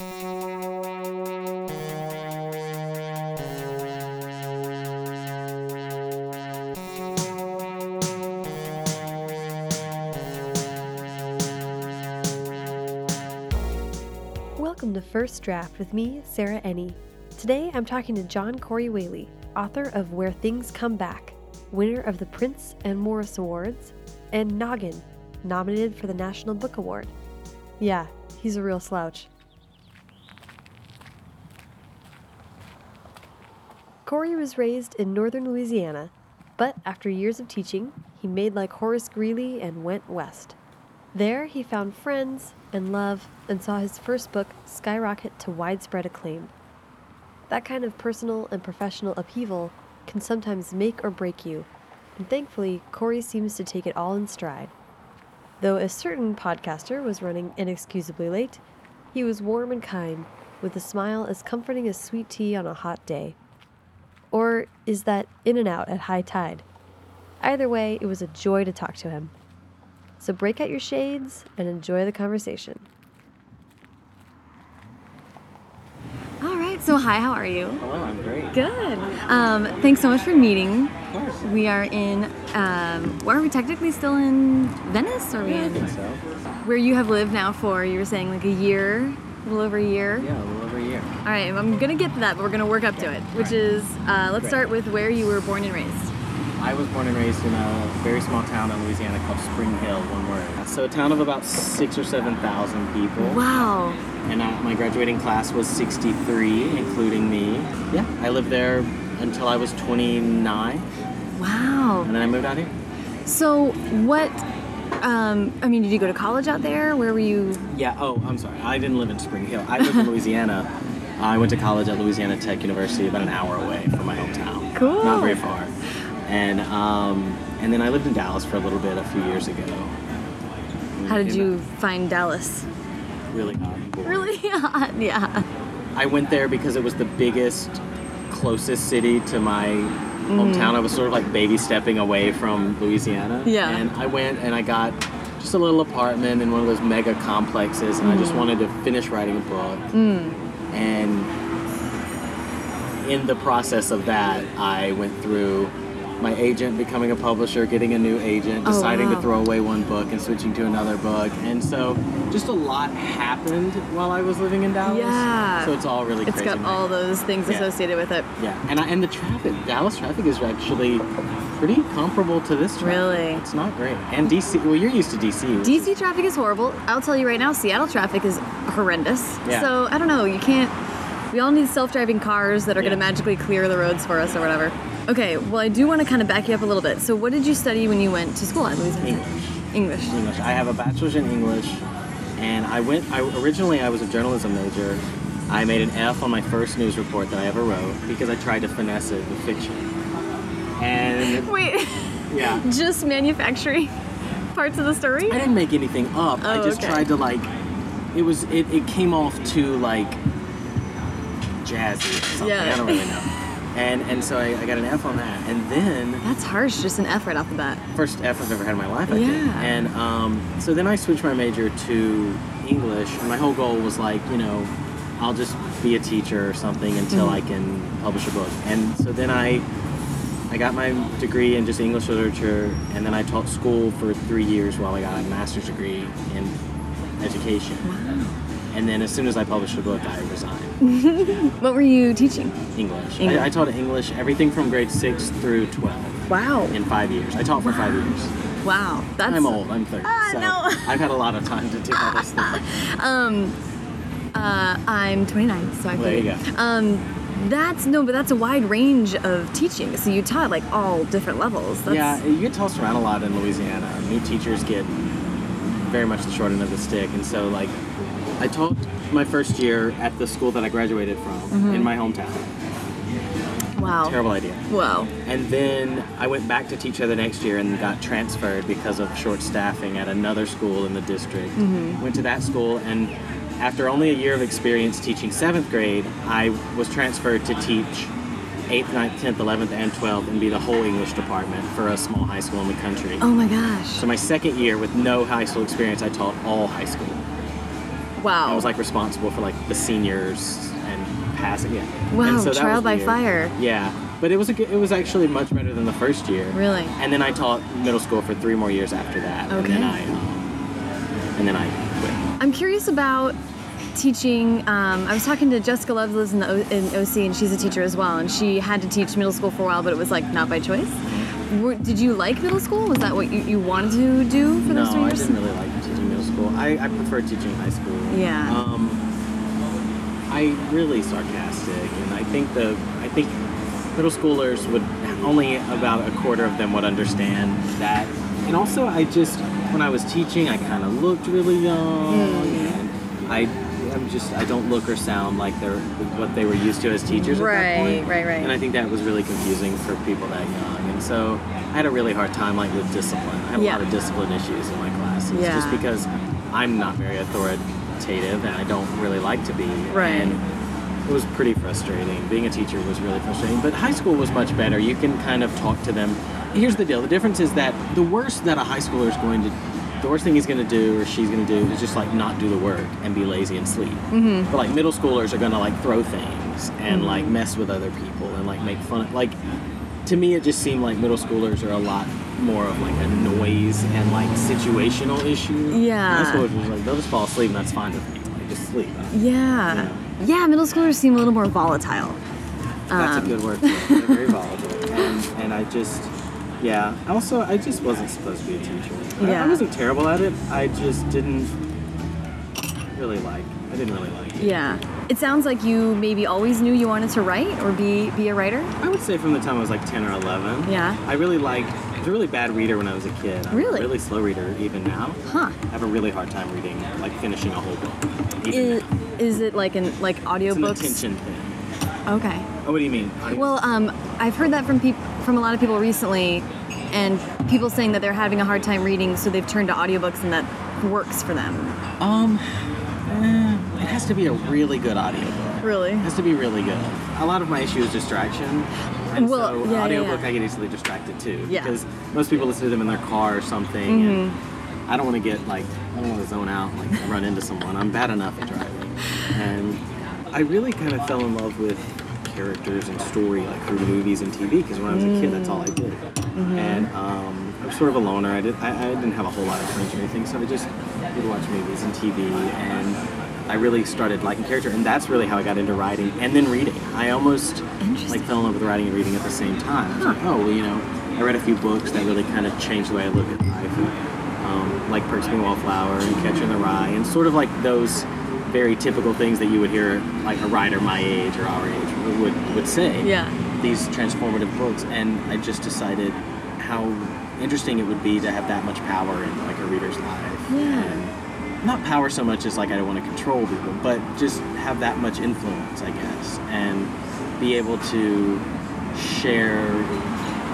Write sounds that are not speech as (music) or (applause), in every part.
Welcome to First Draft with me, Sarah Enni. Today I'm talking to John Corey Whaley, author of Where Things Come Back, winner of the Printz and Morris Awards, and Noggin, nominated for the National Book Award. Yeah, he's a real slouch. Corey was raised in northern Louisiana, but after years of teaching, he made like Horace Greeley and went west. There, he found friends and love and saw his first book skyrocket to widespread acclaim. That kind of personal and professional upheaval can sometimes make or break you, and thankfully, Corey seems to take it all in stride. Though a certain podcaster was running inexcusably late, he was warm and kind, with a smile as comforting as sweet tea on a hot day. Or is that in and out at high tide? Either way, it was a joy to talk to him. So break out your shades and enjoy the conversation. All right. So, hi. How are you? Hello, I'm great. Good. Um, thanks so much for meeting. Of course. We are in. Um, where are we technically still in Venice? Or are we I in think so. where you have lived now for? You were saying like a year, a little over a year. Yeah, a little over a year. All right. I'm gonna get to that, but we're gonna work up to it. Which Right. is, uh, let's Great. start with where you were born and raised. I was born and raised in a very small town in Louisiana called Spring Hill, one word. So a town of about six or seven thousand people. Wow. And I, my graduating class was 63, including me. Yeah, I lived there until I was 29, Wow. and then I moved out here. So what? Um, I mean, did you go to college out there? Where were you? Yeah. Oh, I'm sorry. I didn't live in Spring Hill. I lived in (laughs) Louisiana. I went to college at Louisiana Tech University, about an hour away from my hometown. Cool. Not very far. And um, and then I lived in Dallas for a little bit a few years ago. How did you find Dallas? Really hot. Really hot. (laughs) Yeah. I went there because it was the biggest, closest city to my mm. hometown. I was sort of like baby stepping away from Louisiana. Yeah. And I went and I got just a little apartment in one of those mega complexes, and I just mm. wanted to finish writing a book. Mm. And in the process of that, I went through my agent becoming a publisher, getting a new agent, Oh, deciding wow. to throw away one book and switching to another book. And so just a lot happened while I was living in Dallas. Yeah. So it's all really It's got right all now. those things Yeah. associated with it. Yeah. And I, and the traffic, Dallas traffic is actually pretty comparable to this traffic. Really? It's not great. And DC, well, you're used to DC. which is- DC traffic is horrible. I'll tell you right now, Seattle traffic is horrendous. Yeah. So I don't know. You can't. We all need self-driving cars that are going to magically clear the roads for us or whatever. Okay. Well, I do want to kind of back you up a little bit. So, what did you study when you went to school at Louisiana? English. English. English. I have a bachelor's in English, and I went. I originally I was a journalism major. I made an F on my first news report that I ever wrote because I tried to finesse it with fiction. And (laughs) Wait, yeah, (laughs) just manufacturing (laughs) parts of the story? I didn't make anything up. I Oh, just okay. tried to like. It was. It, it came off too like jazzy or something. Yeah. I don't really know. And and so I, I got an F on that, and then That's harsh. Just an F right off the bat. first F I've ever had in my life, I think. Yeah. And um, so then I switched my major to English, and my whole goal was like, you know, I'll just be a teacher or something until Mm-hmm. I can publish a book. And so then I, I got my degree in just English literature, and then I taught school for three years while I got a master's degree in education. And then as soon as I published a book, I resigned. (laughs) What were you teaching? English. English. I, I taught English, everything from grade six through 12 Wow. in five years. I taught for five years. Wow. That's I'm old. I'm 30. Ah, so no. (laughs) I've had a lot of time to do all this stuff. (laughs) Um, uh, I'm 29, so I There you go. Um, that's no, but that's a wide range of teaching. So you taught like all different levels. That's, yeah, you get tossed around a lot in Louisiana. New teachers get very much the short end of the stick, and so like, I taught my first year at the school that I graduated from Mm-hmm. in my hometown. Wow. Terrible idea. Wow. And then I went back to teach there the next year and got transferred because of short staffing at another school in the district. Went to that school and after only a year of experience teaching seventh grade, I was transferred to teach 8th, ninth, 10th, 11th, and 12th and be the whole English department for a small high school in the country. Oh my gosh. So my second year with no high school experience, I taught all high school. Wow. I was like responsible for like the seniors and passing. Yeah. Wow, so that trial was by weird. fire. Yeah, but it was a good, it was actually much better than the first year. Really? And then I taught middle school for three more years after that. Okay. And then I um, and then I quit. I'm curious about teaching. Um, I was talking to Jessica Loves lives in the o- in OC, and she's a teacher as well. And she had to teach middle school for a while, but it was like not by choice. Were, did you like middle school? Was that what you, you wanted to do for no, those three I years? didn't really like school. I, I prefer teaching high school. Yeah. Um, I really sarcastic, and I think the I think middle schoolers would only about a quarter of them would understand that. And also, I just when I was teaching, I kind of looked really young, and I. I'm just I don't look or sound like they're what they were used to as teachers at Right, that point. right, right. And I think that was really confusing for people that young. And so I had a really hard time like with discipline. I had Yeah. a lot of discipline issues in my classes Yeah. just because I'm not very authoritative and I don't really like to be. Right. And it was pretty frustrating. Being a teacher was really frustrating. But high school was much better. You can kind of talk to them. Here's the deal. The difference is that the worst that a high schooler is going to the worst thing he's going to do or she's going to do is just like not do the work and be lazy and sleep. Mm-hmm. But like middle schoolers are going to like throw things and like mess with other people and like make fun of like to me it just seemed like middle schoolers are a lot more of like a noise and like situational issue. Yeah. High schoolers was like they'll just fall asleep and that's fine with me. Like just sleep. yeah. yeah. Middle schoolers seem a little more volatile. That's Um, a good word. For (laughs) it. They're very volatile, and, and I just, yeah. Also, I just wasn't supposed to be a teacher. Yeah. I, wasn't terrible at it. I just didn't really like. I didn't really like it. Yeah. It sounds like you maybe always knew you wanted to write or be be a writer. I would say from the time I was like ten or eleven. Yeah. I really liked. I was a really bad reader when I was a kid. I'm Really? A really slow reader even now. Huh. I have a really hard time reading, like finishing a whole book. Is, is it like an like It's an audiobooks? attention thing. Okay. Oh, what do you mean? I- Well, um, I've heard that from people from a lot of people recently, and people saying that they're having a hard time reading, so they've turned to audiobooks, and that works for them. um, eh, it has to be a really good audiobook. Really? It has to be really good. A lot of my issue is distraction. And Well, so yeah, yeah, audiobook yeah. I get easily distracted too. Yeah. Because most people listen to them in their car or something and I don't want to get like I don't want to zone out and like run into someone. I'm bad enough at driving. And I really kind of fell in love with characters and story like through movies and TV because when I was a kid that's all I did. Mm -hmm. And um, I was sort of a loner. I, did, I, I didn't have a whole lot of friends or anything, so I just would watch movies and TV and I really started liking character, and that's really how I got into writing and then reading. I almost like fell in love with writing and reading at the same time. I was like, oh, well, you know, I read a few books that really kind of changed the way I look at life, um, like Perks of Being Wallflower and Catcher in the Rye, and sort of like those very typical things that you would hear like a writer my age or our age would would say. Yeah. These transformative books, and I just decided how interesting it would be to have that much power in like a reader's life. Yeah. And, not power so much as like I don't want to control people, but just have that much influence, I guess, and be able to share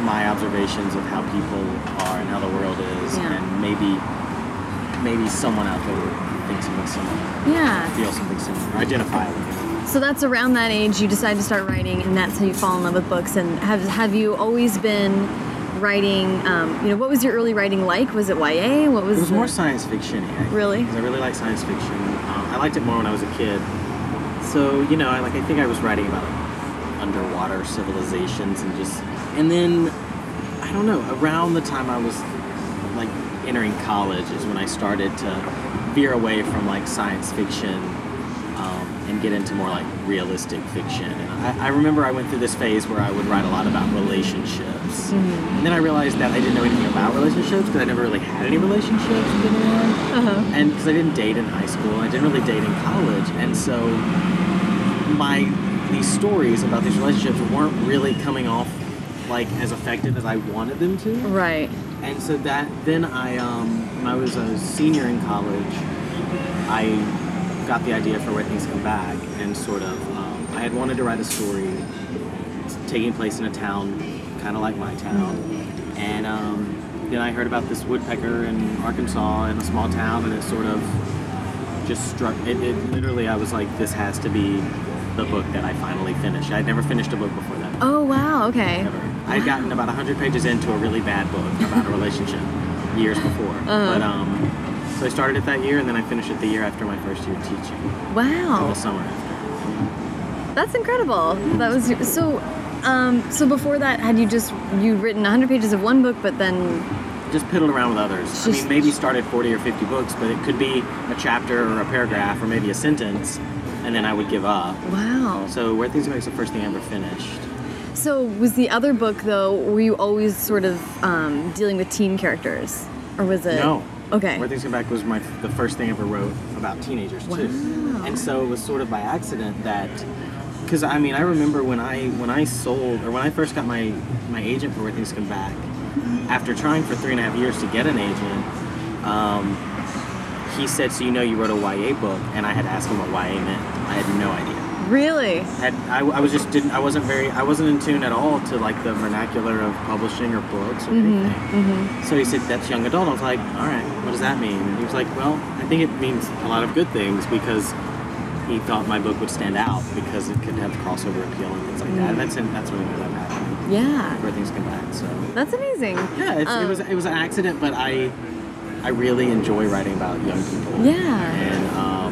my observations of how people are and how the world is, Yeah. and maybe maybe someone out there thinks think something similar, Yeah. feel something similar, identify with it. So that's around that age you decide to start writing, and that's how you fall in love with books. And have have you always been writing? Um, you know, what was your early writing like? Was it YA? What was? It was the- more science fiction. Really? Because I really like science fiction. Um, I liked it more when I was a kid. So you know, I like I think I was writing about like, underwater civilizations and just, and then I don't know. Around the time I was like entering college is when I started to veer away from like science fiction and get into more like realistic fiction. And I, I remember I went through this phase where I would write a lot about relationships, and then I realized that I didn't know anything about relationships because I never really had any relationships with anyone, Uh-huh. and because I didn't date in high school, I didn't really date in college, and so my these stories about these relationships weren't really coming off like as effective as I wanted them to. Right. And so that then I um, when I was a senior in college, I got the idea for Where Things Come Back, and sort of um, I had wanted to write a story taking place in a town kind of like my town, and um, then I heard about this woodpecker in Arkansas in a small town, and it sort of just struck. It, it literally, I was like, this has to be the book that I finally finished. I'd never finished a book before that. Oh wow. Okay. Never. I'd gotten about 100 pages into a really bad book about a relationship years before. Uh-huh. But um, So I started it that year, and then I finished it the year after my first year teaching. in Wow. The summer after. That's incredible. That was so. Um, so before that, had you just you'd written 100 pages of one book, but then Just piddled around with others. I mean, maybe started 40 or 50 books, but it could be a chapter or a paragraph or maybe a sentence, and then I would give up. wow. So Where Things Go is the first thing I ever finished. So was the other book though? Were you always sort of um, dealing with teen characters, or was it? No. Okay. Where Things Come Back was my the first thing I ever wrote about teenagers too. And so it was sort of by accident that because I mean I remember when I when I sold or when I first got my my agent for Where Things Come Back, after trying for three and a half years to get an agent, um, he said, "So you know you wrote a YA book?" And I had asked him what YA meant. I had no idea. Really? Had, I, I was just didn't I wasn't very I wasn't in tune at all to like the vernacular of publishing or books or anything. So he said that's young adult. I was like, all right, what does that mean? And he was like, well, I think it means a lot of good things because he thought my book would stand out because it could have crossover appeal and things like that. And that's that's what ended up happening. Yeah. Where things come back. So That's amazing. yeah, it's, it Um, was it was an accident, but I I really enjoy writing about young people. Yeah. And um,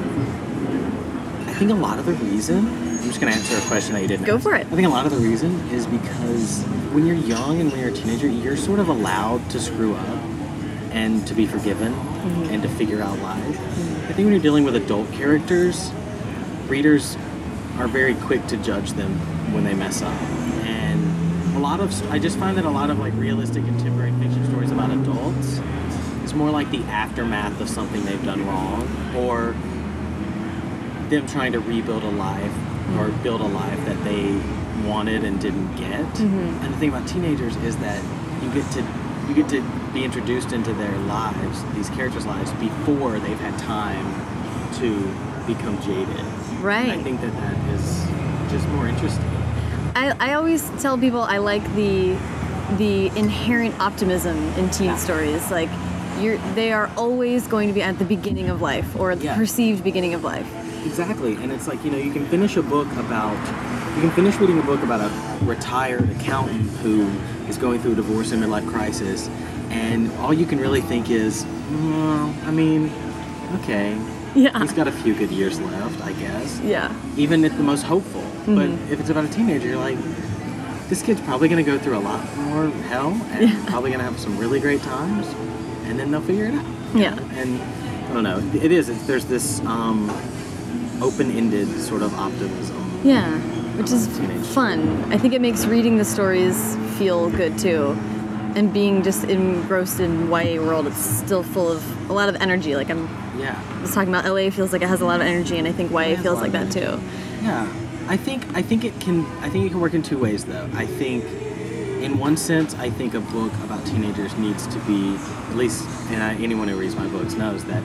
I think a lot of the reason I'm just gonna answer a question that you didn't. Go ask. for it. I think a lot of the reason is because when you're young and when you're a teenager, you're sort of allowed to screw up and to be forgiven Mm-hmm. and to figure out life. I think when you're dealing with adult characters, readers are very quick to judge them when they mess up. And a lot of I just find that a lot of like realistic contemporary fiction stories about adults is more like the aftermath of something they've done wrong or them trying to rebuild a life or mm-hmm. build a life that they wanted and didn't get. Mm-hmm. And the thing about teenagers is that you get to you get to be introduced into their lives, these characters' lives, before they've had time to become jaded. Right. And I think that that is just more interesting. I, I always tell people I like the the inherent optimism in teen Yeah. stories. Like you're they are always going to be at the beginning of life or the Yeah. perceived beginning of life. Exactly, and it's like you know you can finish a book about you can finish reading a book about a retired accountant who is going through a divorce and midlife crisis, and all you can really think is, well, I mean, okay, Yeah. he's got a few good years left, I guess. Yeah. Even if the most hopeful, but if it's about a teenager, you're like, this kid's probably going to go through a lot more hell and probably going to have some really great times, and then they'll figure it out Yeah. and I don't know. It is. There's this um, open-ended sort of optimism. Yeah. Which is fun. I think it makes reading the stories feel good too. And being just engrossed in YA world, it's still full of a lot of energy. Like I'm Yeah. was talking about LA feels like it has a lot of energy and I think YA feels like that too. Yeah. I think I think it can I think it can work in two ways though. I think in one sense I think a book about teenagers needs to be at least and I, anyone who reads my books knows that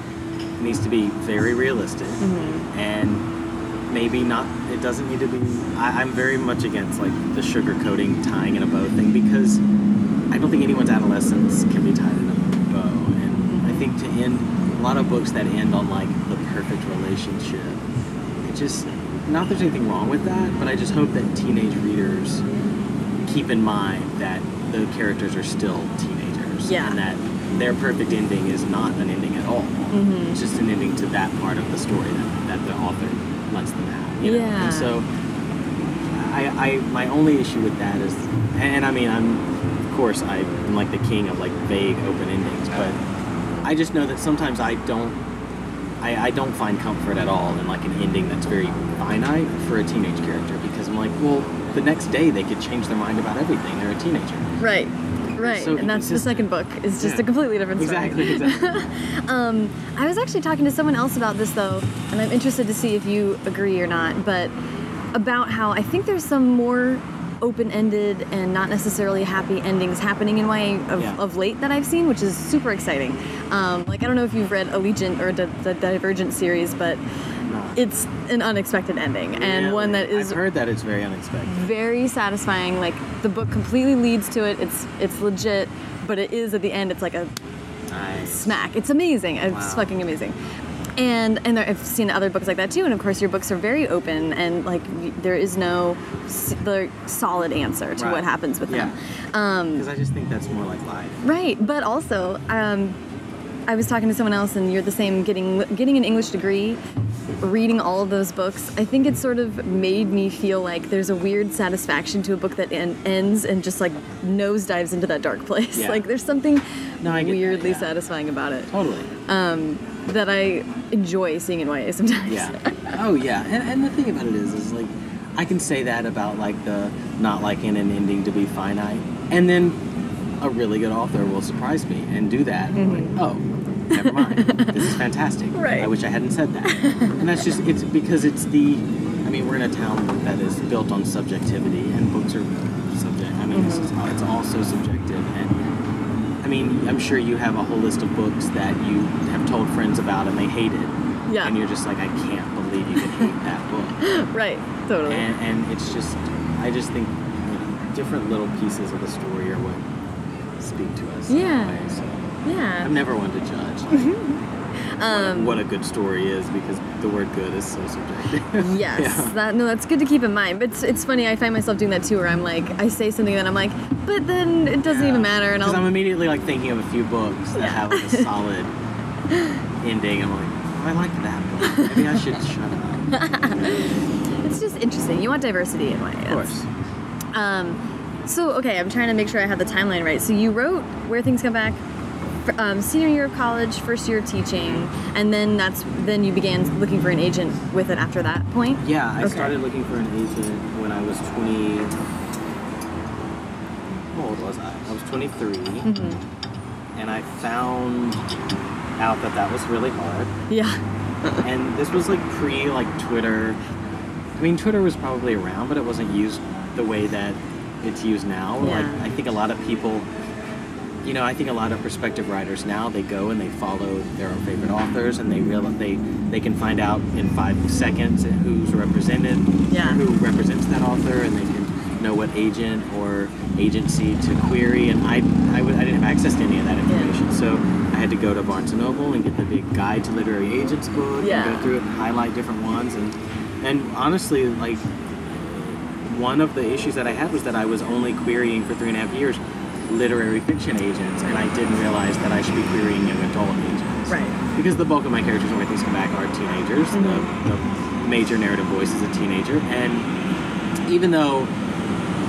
needs to be very realistic mm-hmm. and maybe not it doesn't need to be I, I'm very much against like the sugar coating tying in a bow thing because I don't think anyone's adolescence can be tied in a bow. And I think to end a lot of books that end on like the perfect relationship it just not there's anything wrong with that but i just hope that teenage readers keep in mind that the characters are still teenagers Yeah. and that their perfect ending is not an ending at all Mm-hmm. it's just an ending to that part of the story that, that the author lets them have you know? Yeah. and so I, I my only issue with that is and i mean i'm of course i'm like the king of like vague open endings but i just know that sometimes i don't I, I don't find comfort at all in like an ending that's very finite for a teenage character because I'm like, well, the next day they could change their mind about everything. They're a teenager. Right. Right. so and that's the second book is just Yeah. a completely different story. Exactly. Exactly. (laughs) Um, I was actually talking to someone else about this though, and I'm interested to see if you agree or not, but about how I think there's some more open-ended and not necessarily happy endings happening in YA of, Yeah. of late that I've seen, which is super exciting. Um, like I don't know if you've read Allegiant or the, the Divergent series, but. It's an unexpected ending and Yeah, one that is I've heard that it's very unexpected. very satisfying. Like the book completely leads to it. It's it's legit, but it is at the end. It's like a Nice. smack. It's amazing. It's Wow. fucking amazing. And and there, I've seen other books like that too. And of course, your books are very open and like there is no the solid answer to Right. what happens with Yeah. them. Um, Because I just think that's more like life. right, but also. Um, I was talking to someone else, and you're the same. Getting getting an English degree, reading all of those books, I think it sort of made me feel like there's a weird satisfaction to a book that en- ends and just like nosedives into that dark (laughs) place. Yeah. Like there's something No, get that, weirdly yeah. satisfying about it Totally. Um, that I enjoy seeing in YA sometimes. Yeah. (laughs) Oh yeah. And, and the thing about it is, is like, I can say that about like the not liking an ending to be finite, and then a really good author will surprise me and do that. and I'm like, mm-hmm. oh, never mind. this is fantastic. (laughs) Right. I wish I hadn't said that. (laughs) and that's just it's because it's the. I mean, we're in a town that is built on subjectivity, and books are subject. I mean, it's, just, mm-hmm. it's all so subjective, and I mean, I'm sure you have a whole list of books that you have told friends about and they hated. Yeah. And you're just like, I can't believe you could hate that book. (laughs) Right. Totally. And, and it's just, I just think different little pieces of the story are what speak to us. Yeah. way, so yeah. I'm never one to judge like, Um, what, what a good story is because the word good is so subjective. (laughs) Yes, Yeah. that no, that's good to keep in mind. But it's, it's funny. I find myself doing that too, where I'm like, I say something and I'm like, but then it doesn't even matter, and Because I'm immediately like thinking of a few books that have like a (laughs) solid ending. I'm like, oh, I like that book. Maybe I should (laughs) shut up. It's just interesting. You want diversity in YA. Of course. Um, so okay, I'm trying to make sure I have the timeline right. So you wrote Where Things Come Back, um, senior year of college, first year of teaching, and then that's then you began looking for an agent with it after that point. Yeah, I Okay. started looking for an agent when I was 20. How old was I? I was 23. Mm-hmm. And I found out that that was really hard. Yeah. (laughs) and this was like pre like Twitter. I mean, Twitter was probably around, but it wasn't used the way that it's used now. Like, Yeah. I think a lot of people, you know, I think a lot of prospective writers now they go and they follow their own favorite authors, and they realize they they can find out in five seconds who's represented, Yeah. who represents that author, and they can know what agent or agency to query. And I I, didn't have access to any of that information, so I had to go to Barnes and Noble and get the big guide to literary agents book Yeah. and go through it and highlight different ones and and honestly like one of the issues that I had was that I was only querying for three and a half years literary fiction agents and I didn't realize that I should be querying young adult agents. Right. Because the bulk of my characters in Where Things Come Back are teenagers. Mm-hmm. The, the major narrative voice is a teenager and even though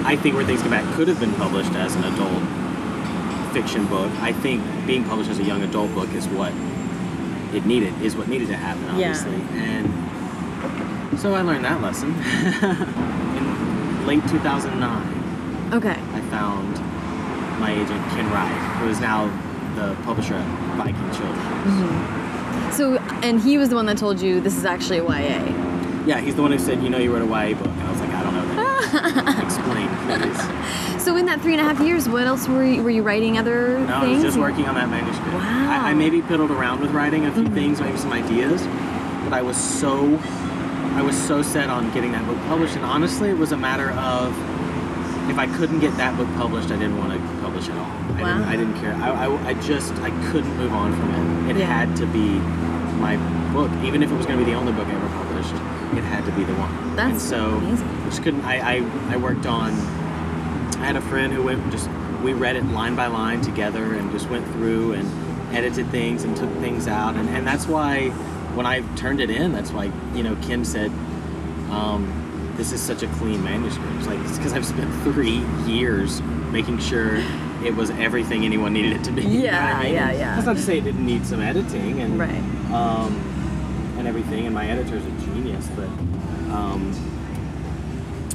I think Where Things Come Back could have been published as an adult fiction book. I think being published as a young adult book is what it needed, is what needed to happen, obviously. Yeah. obviously. And so I learned that lesson. (laughs) Late 2009, Okay. I found my agent, Ken Wright, who is now the publisher at Viking Children. Mm-hmm. So and he was the one that told you this is actually a YA. Yeah, he's the one who said, you know, you wrote a YA book. And I was like, I don't know that. (laughs) Explain, please. So in that three and a half years, what else were you, were you writing other No, I was just working on that manuscript. Wow. I, I maybe piddled around with writing a few mm-hmm. things, maybe some ideas, but I was so, I was so set on getting that book published. And honestly, it was a matter of if I couldn't get that book published, I didn't want to publish at all. I, Wow. didn't, I didn't care. I, I, I just, I couldn't move on from it. It Yeah. had to be my book, even if it was going to be the only book I ever published. It had to be the one. and That's so amazing. I just couldn't. I, I, I worked on I had a friend who went just we read it line by line together and just went through and edited things and took things out and, and that's why when I turned it in that's why you know Kim said um, this is such a clean manuscript it's like it's because I've spent (laughs) three years making sure it was everything anyone needed it to be Yeah, I mean? yeah, yeah. that's not to say it didn't need some editing and Right. um, and everything and my editor's a genius but um,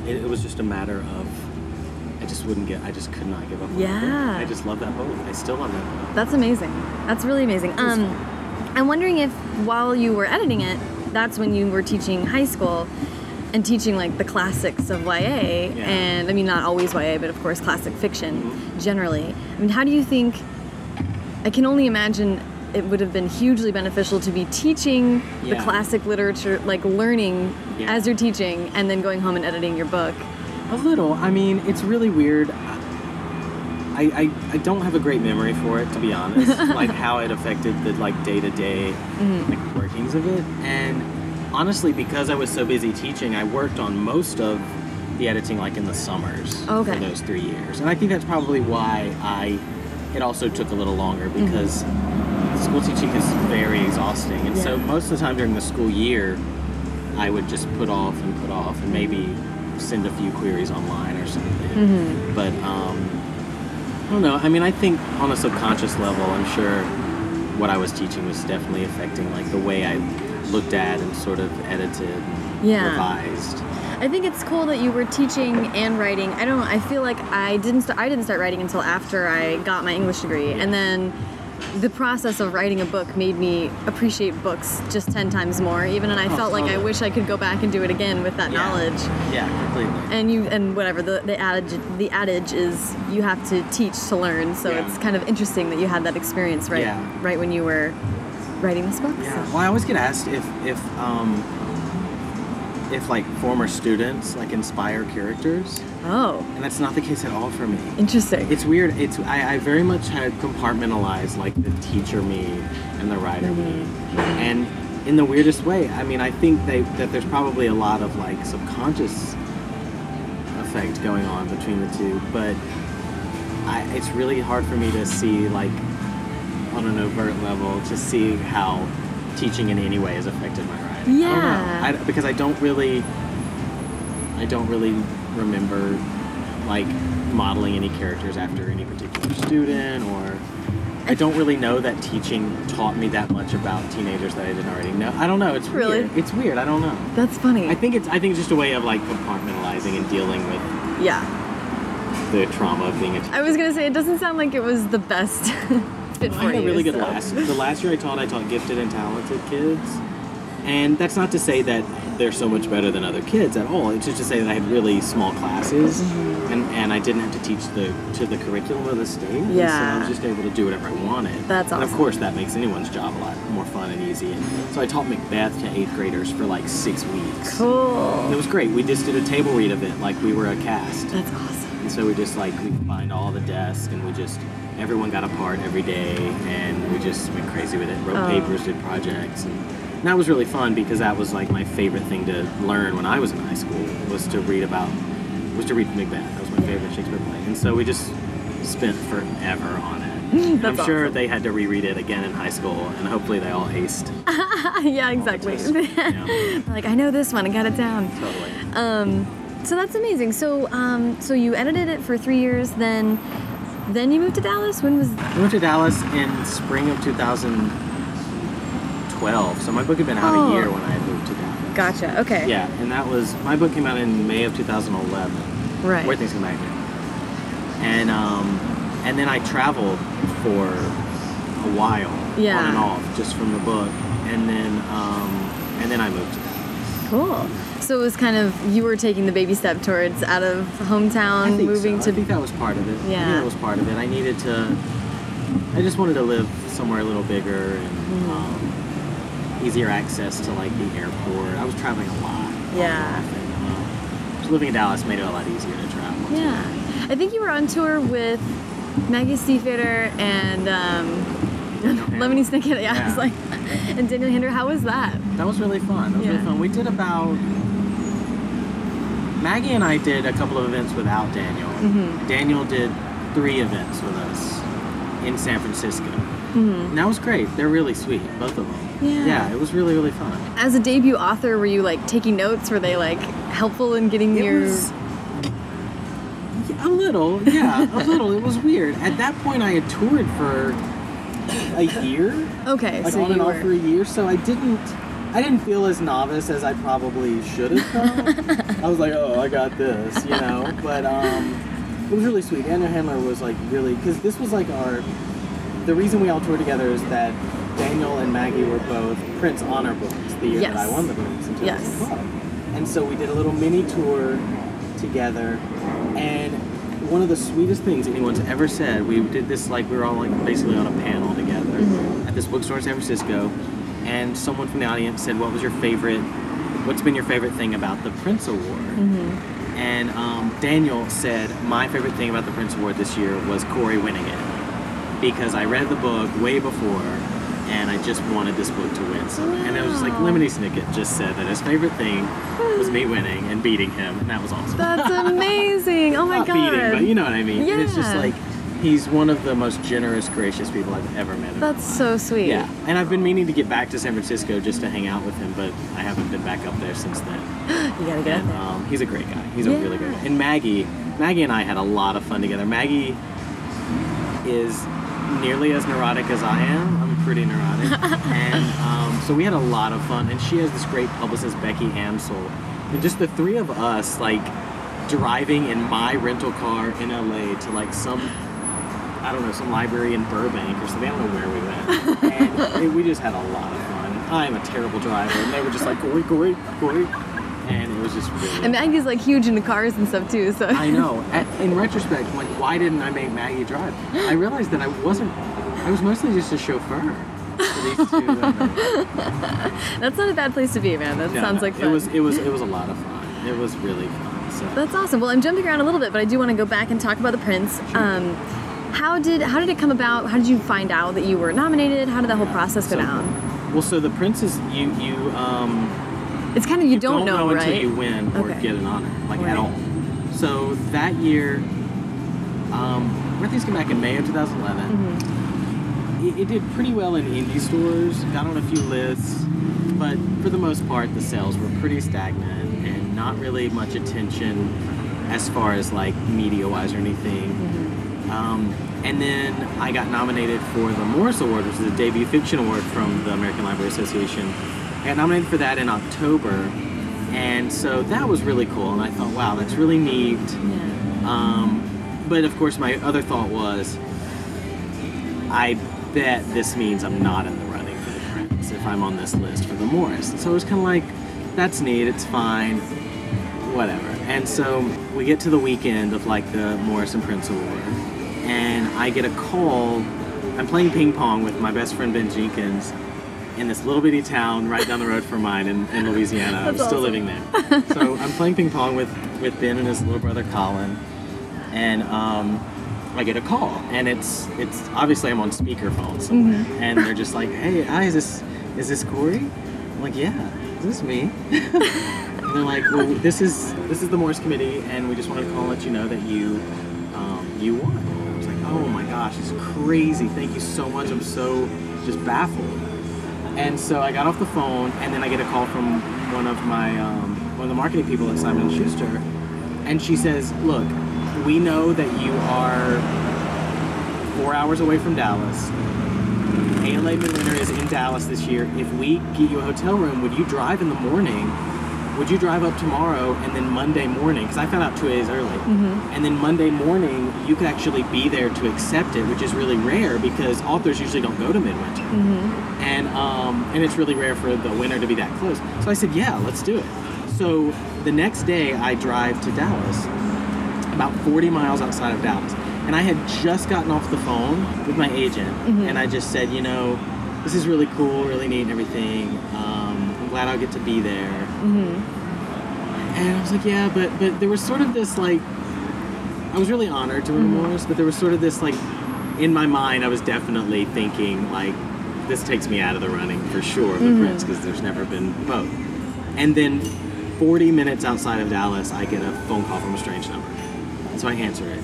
it, it was just a matter of I just wouldn't get I just could not give up on. Yeah. I just love that book I still love that book That's amazing. That's really amazing. Um, I'm wondering if while you were editing it, that's when you were teaching high school and teaching like the classics of YA, and I mean not always YA, but of course classic fiction Mm-hmm. generally. I mean, how do you think? I can only imagine it would have been hugely beneficial to be teaching the classic literature, like learning Yeah. as you're teaching, and then going home and editing your book. a little I mean it's really weird I, I, I don't have a great memory for it to be honest. (laughs) Like how it affected the like day-to-day like workings of it. And honestly because I was so busy teaching I worked on most of the editing like in the summers Okay. for those three years. And I think that's probably why I it also took a little longer because school teaching is very exhausting, and so most of the time during the school year, I would just put off and put off, and maybe send a few queries online or something. Mm-hmm. But um, I don't know. I mean, I think on a subconscious level, I'm sure what I was teaching was definitely affecting like the way I looked at and sort of edited, and Yeah. revised. I think it's cool that you were teaching and writing. I don't. I feel like I didn't. I didn't start writing until after I got my English degree, and then the process of writing a book made me appreciate books just ten times more. Even, and I Oh, felt like I wish I could go back and do it again with that Yeah. knowledge. Yeah, completely. And you and whatever the the adage the adage is you have to teach to learn. So Yeah. it's kind of interesting that you had that experience right Yeah. right when you were writing this book. Yeah. So- Well, I always get asked if if um, if like former students like inspire characters, Oh, and that's not the case at all for me. interesting. It's weird. It's I, I very much had compartmentalized like the teacher me and the writer me, mm-hmm. and in the weirdest way. I mean, I think they, that there's probably a lot of like subconscious effect going on between the two, but I, it's really hard for me to see like on an overt level to see how teaching in any way has affected my. Yeah. I. I, because I don't really, I don't really remember like modeling any characters after any particular student or I don't really know that teaching taught me that much about teenagers that I didn't already know. I don't know. It's Really? weird. It's weird. I don't know. That's funny. I think it's I think it's just a way of like compartmentalizing and dealing with yeah. the trauma of being a teacher. I was gonna say it doesn't sound like it was the best (laughs) fit for I had a really good last. The last year I taught, I taught gifted and talented kids, and that's not to say that they're so much better than other kids at all. It's just to say that I had really small classes, Mm-hmm. and, and I didn't have to teach the to the curriculum of the state. and so I was just able to do whatever I wanted. That's awesome. And of course, that makes anyone's job a lot more fun and easy. And so I taught Macbeth to eighth graders for like six weeks. Cool. It was great. We just did a table read of it, like we were a cast. That's awesome. And so we just like we combined all the desks and we just everyone got a part every day and we just went crazy with it. Wrote Oh. papers, did projects, and that was really fun because that was like my favorite thing to learn when I was in high school was to read about was to read Macbeth. That was my favorite Shakespeare play, and so we just spent forever on it. (laughs) I'm sure awesome. they had to reread it again in high school, and hopefully they all aced. (laughs) yeah, exactly. (laughs) Yeah. like I know this one, I got it down. Totally. Um, so that's amazing. So, um, so you edited it for three years, then, then you moved to Dallas. When was? I moved to Dallas in spring of 2012, so my book had been out Oh. a year when I had moved to Dallas. Gotcha. Okay. Yeah, and that was my book came out in May of 2011. Right. Where things come back. And um, and then I traveled for a while, Yeah. on and off, just from the book, and then um, and then I moved to Dallas. Cool. So it was kind of you were taking the baby step towards out of hometown, I think moving so. to. I think that was part of it. I think Yeah. that was part of it. I needed to. I just wanted to live somewhere a little bigger and Mm-hmm. um, easier access to like the airport. I was traveling a lot. Yeah. Um, living in Dallas made it a lot easier to travel. too. Yeah. I think you were on tour with Maggie Stiefvater and um, (laughs) Lemony Snicket. Yeah, I was like, (laughs) and Daniel Handler. How was that? That was really fun. That was Yeah. really fun. We did about Maggie and I did a couple of events without Daniel. Mhm. Daniel did three events with us in San Francisco. Mhm. And that was great. They're really sweet, both of them. Yeah. Yeah, it was really really fun. As a debut author, were you like taking notes? Were they like helpful in getting It your? was a little, yeah, a (laughs) little. It was weird. At that point, I had toured for a year. Okay, like so on you and were. off for a year, so I didn't I didn't feel as novice as I probably should have felt. (laughs) I was like, oh, I got this, you know. But um, it was really sweet. Anna Handler was like really because this was like our. The reason we all toured together is that Daniel and Maggie were both Printz honor books the year that I won the Printz in Yes. And so we did a little mini tour together, and one of the sweetest things anyone's ever said. We did this like we were all like basically on a panel together Mm-hmm. at this bookstore in San Francisco, and someone from the audience said, "What was your favorite? What's been your favorite thing about the Printz Award?" Mm-hmm. And um, Daniel said, "My favorite thing about the Printz Award this year was Corey winning it because I read the book way before." And I just wanted this book to win. So, and it was just like Lemony Snicket just said that his favorite thing was me winning and beating him, and that was awesome. That's amazing! Oh my Not god. beating, but you know what I mean. And it's just like He's one of the most generous, gracious people I've ever met. That's so sweet. Yeah, and I've been meaning to get back to San Francisco just to hang out with him, but I haven't been back up there since then. (gasps) You gotta get And um, he's a great guy. He's a really good guy. And Maggie, Maggie and I had a lot of fun together. Maggie is nearly as neurotic as I am. Pretty neurotic, (laughs) and um, so we had a lot of fun. And she has this great publicist, Becky Amsel, and just the three of us, like driving in my rental car in LA to like some I don't know, some library in Burbank or something. I don't know where we went. (laughs) And it, we just had a lot of fun. I'm a terrible driver. And they were just like, Corey, Corey, Corey. And it was just really. And Maggie's like huge into cars and stuff too. So I know. At, in retrospect, like, why didn't I make Maggie drive? I realized that I wasn't, I was mostly just a chauffeur for (laughs) these two. women. that's not a bad place to be, man. That Yeah, sounds like fun. It was, it was, it was a lot of fun. It was really fun. So. That's awesome. Well, I'm jumping around a little bit, but I do want to go back and talk about the Printz. Um, how did how did it come about? How did you find out that you were nominated? How did the whole process go So- down? Well, so the Printz is you, you, um, It's kind of you, don't, know, until right? you win or Okay. get an honor, like Right. at all. So that year, um, Where Things came back in May of 2011. Mm-hmm. It, it did pretty well in indie stores, got on a few lists, but for the most part, the sales were pretty stagnant and not really much attention as far as like media wise or anything. Mm-hmm. Um, and then I got nominated for the Morris Award, which is a debut fiction award from the American Library Association. I got nominated for that in October, and so that was really cool. And I thought, wow, that's really neat. Yeah. Um, but of course, my other thought was, I bet this means I'm not in the running for the Printz if I'm on this list for the Morris. So it was kind of like, that's neat, it's fine, whatever. And so we get to the weekend of like the Morris and Prince Award, and I get a call. I'm playing ping pong with my best friend Ben Jenkins in this little bitty town right down the road from mine in, in Louisiana. I'm still awesome. living there. so I'm playing ping pong with, with Ben and his little brother Colin, and um, I get a call, and it's it's obviously I'm on speakerphone somewhere, Mm-hmm. and they're just like, "Hey, hi, is this is this Corey?" I'm like, "Yeah, is this me?" and they're like, "Well, this is this is the Morris Committee, and we just wanted to call and let you know that you um, you won." I was like, "Oh my gosh, it's crazy! Thank you so much. I'm so just baffled." And so I got off the phone, and then I get a call from one of my um, one of the marketing people at Simon Schuster, and she says, "Look, we know that you are four hours away from Dallas. ALA Midwinter is in Dallas this year. If we get you a hotel room, would you drive in the morning? Would you drive up tomorrow and then Monday morning? Because I found out two days early. And then Monday morning, you could actually be there to accept it, which is really rare because authors usually don't go to Midwinter and um, and it's really rare for the winter to be that close. So I said, yeah, let's do it. So the next day, I drive to Dallas, about 40 miles outside of Dallas, and I had just gotten off the phone with my agent, and I just said, you know, this is really cool, really neat, and everything. Um, I'm glad I'll get to be there. And I was like, yeah, but but there was sort of this like, I was really honored to win Mm-hmm. Morris, but there was sort of this like, in my mind, I was definitely thinking like, this takes me out of the running for sure of the Mm-hmm. Printz because there's never been both. And then, 40 minutes outside of Dallas, I get a phone call from a strange number, and so I answer it,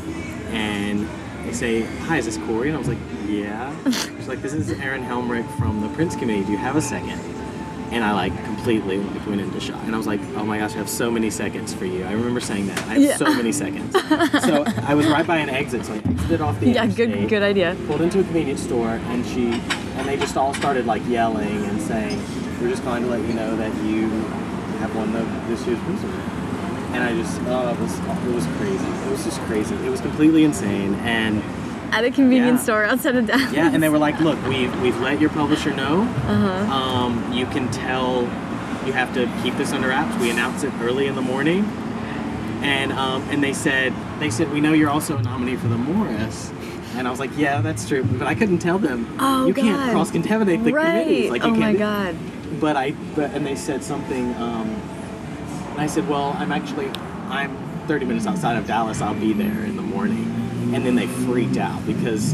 and they say, "Hi, is this Corey?" And I was like, "Yeah." (laughs) She's like, "This is Aaron Helmrich from the Printz Committee. Do you have a second? And I like completely like, went into shock. And I was like, oh my gosh, I have so many seconds for you. I remember saying that. I have Yeah. so many seconds. so I was right by an exit, so I exited off the Yeah, good good idea. Pulled into a convenience store, and she and they just all started like yelling and saying, "We're just calling to let you know that you have won the this year's Printz Award." And I just, oh, it was it was crazy. It was just crazy. It was completely insane. And At a convenience Yeah. store outside of Dallas. yeah, and they were like, "Look, we've we've let your publisher know. Uh-huh. Um, you can tell you have to keep this under wraps. We announce it early in the morning." And um, and they said they said we know you're also a nominee for the Morris. And I was like, yeah, that's true, but I couldn't tell them. Oh, you can't cross contaminate the right. committees. Like you oh my god. But I but and they said something. Um, I said, well, I'm actually I'm 30 minutes outside of Dallas. I'll be there in the morning. And then they freaked out because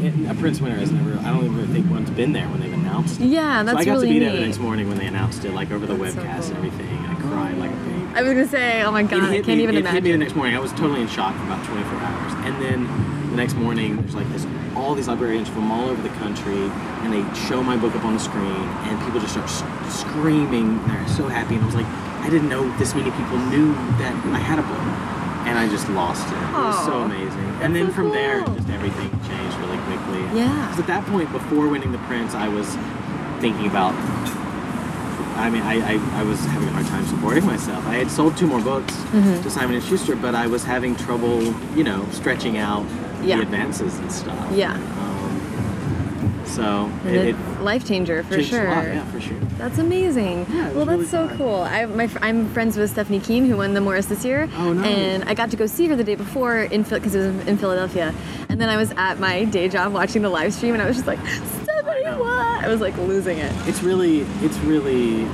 it, a Printz winner has never. I don't even think one's been there when they've announced. it. Yeah, that's really so I got really to be there neat. the next morning when they announced it, like over the That's so webcast cool. and everything. I cried like a baby. I was gonna say, oh my god, I can't me, even it hit me the next morning. I was totally in shock for about 24 hours. And then the next morning, there's like this, all these librarians from all over the country, and they show my book up on the screen, and people just start screaming. They're so happy, and I was like, I didn't know this many people knew that I had a book, and I just lost it. It was so amazing. And then so from there, just everything changed really quickly. Yeah. 'Cause at that point, before winning the Printz, I was thinking about. I mean, I, I, I was having a hard time supporting myself. I had sold two more books Mm-hmm. to Simon and Schuster, but I was having trouble, you know, stretching out Yeah. the advances and stuff. Yeah. Um, so it, it, life changer for sure. lot. Yeah, for sure. That's amazing. Yeah, well, that's really so fun. cool. I, my, I'm friends with Stephanie Kuehn, who won the Morris this year. Oh, nice. And I got to go see her the day before in because it was in Philadelphia. And then I was at my day job watching the live stream, and I was just like, Stephanie, know. what? I was like losing it. It's really, it's really,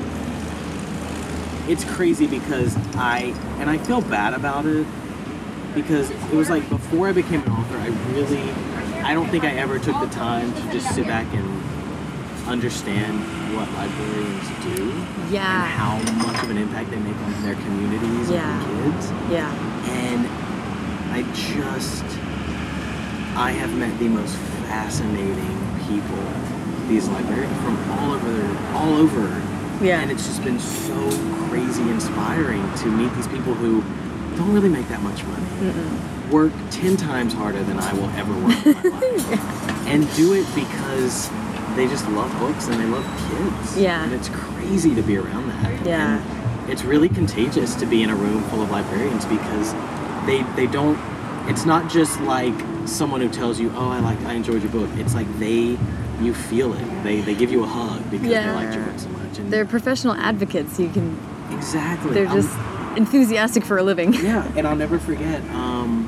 it's crazy because I, and I feel bad about it because it was like before I became an author, I really, I don't think I ever took the time to just sit back and understand what librarians do Yeah. and how much of an impact they make on their communities Yeah. and kids. Yeah. And I just, I have met the most fascinating people. These librarians from all over, all over. Yeah. And it's just been so crazy inspiring to meet these people who don't really make that much money. Work ten times harder than I will ever work in my (laughs) life, and do it because they just love books and they love kids. Yeah. And it's crazy to be around that. Yeah. And it's really contagious to be in a room full of librarians because they they don't it's not just like someone who tells you oh i like i enjoyed your book it's like they you feel it they they give you a hug because they liked your Yeah. book so much and They're professional advocates. You can. exactly They're I'm- just enthusiastic for a living. (laughs) yeah and i'll never forget um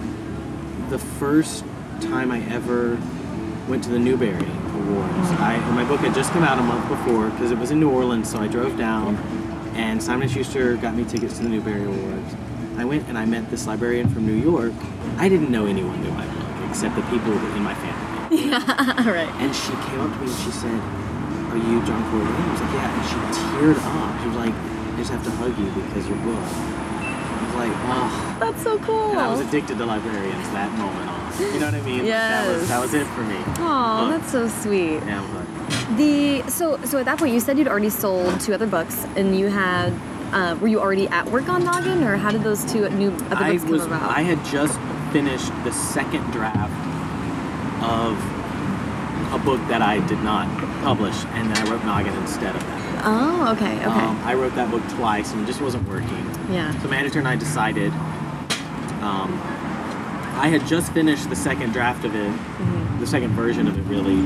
the first time i ever went to the newbery awards. I my book had just come out a month before because it was in new orleans so i drove down and simon schuster got me tickets to the newbery awards. I went and i met this librarian from new york. I didn't know anyone knew my book except the people in my family. Yeah, All (laughs) right. and she came up to me and she said are you john corley i was like yeah and she teared up. She was like i just have to hug you because your book i was like oh That's so cool. and I was addicted to librarians that moment on. You know what I mean? Like, That was Yes. that was it for me. Oh, that's so sweet. Yeah, I'm. The so so at that point you said you'd already sold two other books and you had uh, were you already at work on Noggin or how did those two new other I books come was about? I had just finished the second draft of a book that I did not publish, and then I wrote Noggin instead of that. Oh, okay, okay. Um, I wrote that book twice, and it just wasn't working. yeah. So my editor and I decided. Um, I had just finished the second draft of it, Mm-hmm. the second version of it, really,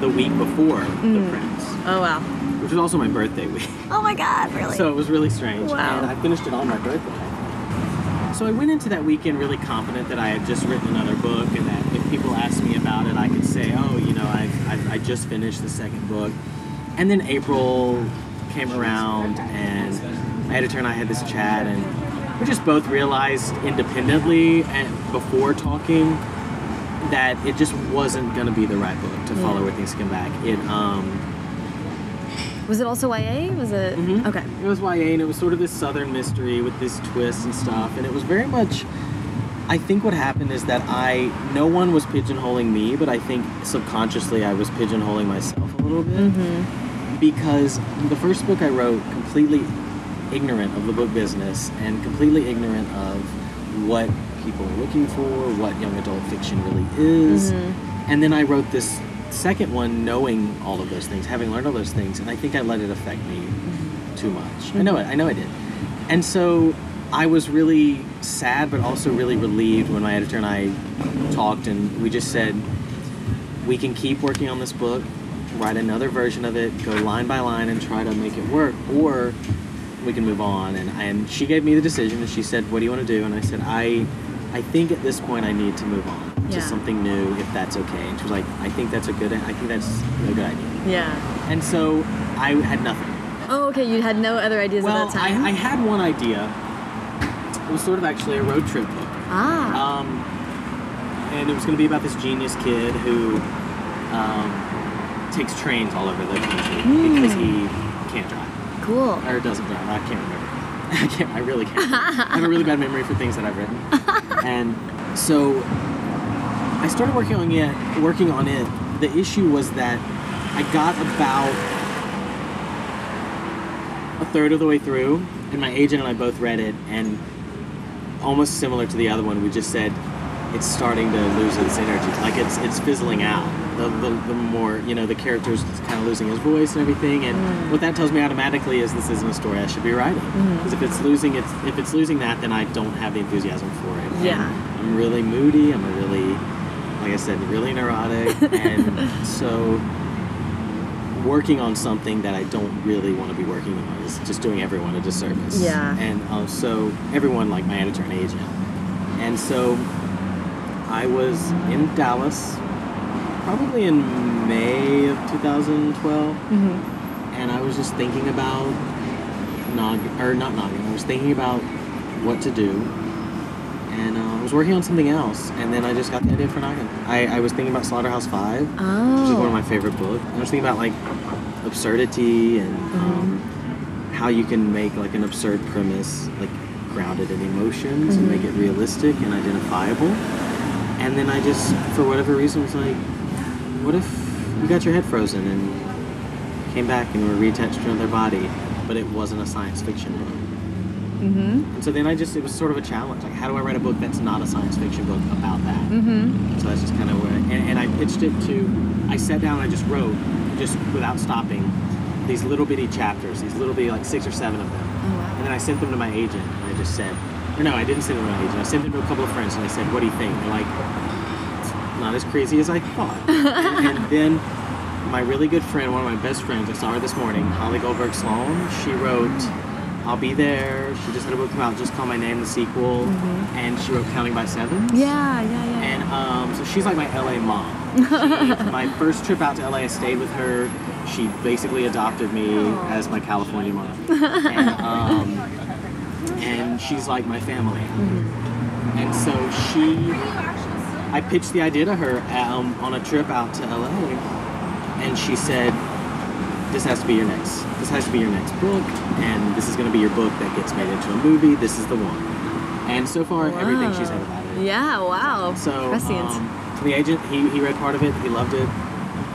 the week before Mm. the Printz, Oh wow. which was also my birthday week. Oh my god, really? So it was really strange. Wow. And I finished it on my birthday. So I went into that weekend really confident that I had just written another book and that if people asked me about it, I could say, oh, you know, I, I, I just finished the second book. And then April came around and my editor and I had this chat and we just both realized independently and before talking that it just wasn't going to be the right book to follow Yeah. where things come back. It, um, Was it also YA? Was it Mhm. okay? It was YA, and it was sort of this southern mystery with this twist and stuff, and it was very much. I think what happened is that I no one was pigeonholing me, but I think subconsciously I was pigeonholing myself a little bit Mm-hmm. because the first book I wrote completely ignorant of the book business and completely ignorant of what people are looking for, what young adult fiction really is, mm-hmm. and then I wrote this second one knowing all of those things, having learned all those things, and I think I let it affect me mm-hmm. too much. I mm-hmm. know it. I know I did. And so I was really sad, but also really relieved when my editor and I talked, and we just said, we can keep working on this book, write another version of it, go line by line, and try to make it work, or we can move on. And, and she gave me the decision, and she said, "What do you want to do?" And I said, "I, I think at this point I need to move on to Yeah. something new, if that's okay." And she was like, "I think that's a good. I think that's a good idea." Yeah. And so I had nothing. Oh, okay. You had no other ideas well, at that time. I, I had one idea. It was sort of actually a road trip book. ah. Um, and it was going to be about this genius kid who um, takes trains all over the country Hmm. because he can't drive cool. or doesn't drive. I can't remember. (laughs) I can't. I really can't. I have a really bad memory for things that I've written. (laughs) And so I started working on it. Working on it. The issue was that I got about a third of the way through, and my agent and I both read it, and almost similar to the other one, we just said it's starting to lose its energy. Like it's it's fizzling out. The, the, the more you know, the character's kind of losing his voice and everything, and mm. what that tells me automatically is this isn't a story I should be writing. Mm-hmm. Because if it's losing its if it's losing that, then I don't have the enthusiasm for it. Yeah. I'm really moody. I'm a really, like I said, really neurotic, (laughs) and so working on something that I don't really want to be working on is just doing everyone a disservice. Yeah. And uh, so everyone, like my editor and agent, and so I was in Dallas, probably in May of 2012, and I was just thinking about Noggin, or not Noggin. I was thinking about what to do, and uh, I was working on something else, and then I just got the idea for Noggin. I, I was thinking about Slaughterhouse Five, which is one of my favorite books. I was thinking about like absurdity and um, how you can make like an absurd premise like grounded in emotions and make it realistic and identifiable. And then I just, for whatever reason, was like, what if you got your head frozen and came back and were reattached to another body, but it wasn't a science fiction book? Mm-hmm. And so then I just, it was sort of a challenge. Like, how do I write a book that's not a science fiction book about that? Mm-hmm. So that's just kind of where, and, and I pitched it to, I sat down and I just wrote, just without stopping, these little bitty chapters, these little bitty, like six or seven of them. Oh, wow. And then I sent them to my agent and I just said, or no, I didn't send them to my agent. I sent them to a couple of friends and I said, what do you think? They're like, not as crazy as I thought. (laughs) and, and then my really good friend, one of my best friends, I saw her this morning, Holly Goldberg Sloan, she wrote, I'll Be There. She just had a book come out, Just Call My Name, the sequel. And she wrote Counting by Sevens. Yeah, yeah, yeah. And um, so she's like my LA mom. (laughs) She, my first trip out to LA, I stayed with her. She basically adopted me as my California mom. (laughs) And, um, and she's like my family. And so she, I pitched the idea to her um, on a trip out to LA. And she said, this has to be your next, this has to be your next book. And this is going to be your book that gets made into a movie. This is the one. And so far, everything she's said about it yeah, wow. so Prescient. um, the agent, he, he read part of it, he loved it,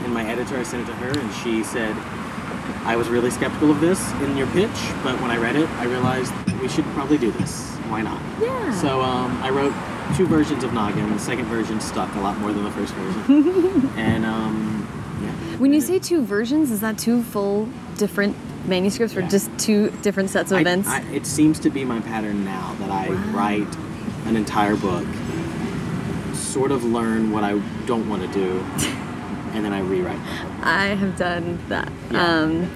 and my editor, I sent it to her, and she said, I was really skeptical of this in your pitch, but when I read it, I realized we should probably do this. Why not? Yeah. So um, I wrote two versions of Noggin. The second version stuck a lot more than the first version. (laughs) and um. When you say two versions, is that two full different manuscripts or Yeah. just two different sets of I- events? I, it seems to be my pattern now that I Wow. write an entire book, sort of learn what I don't want to do, (laughs) and then I rewrite. I have done that. Yeah. Um,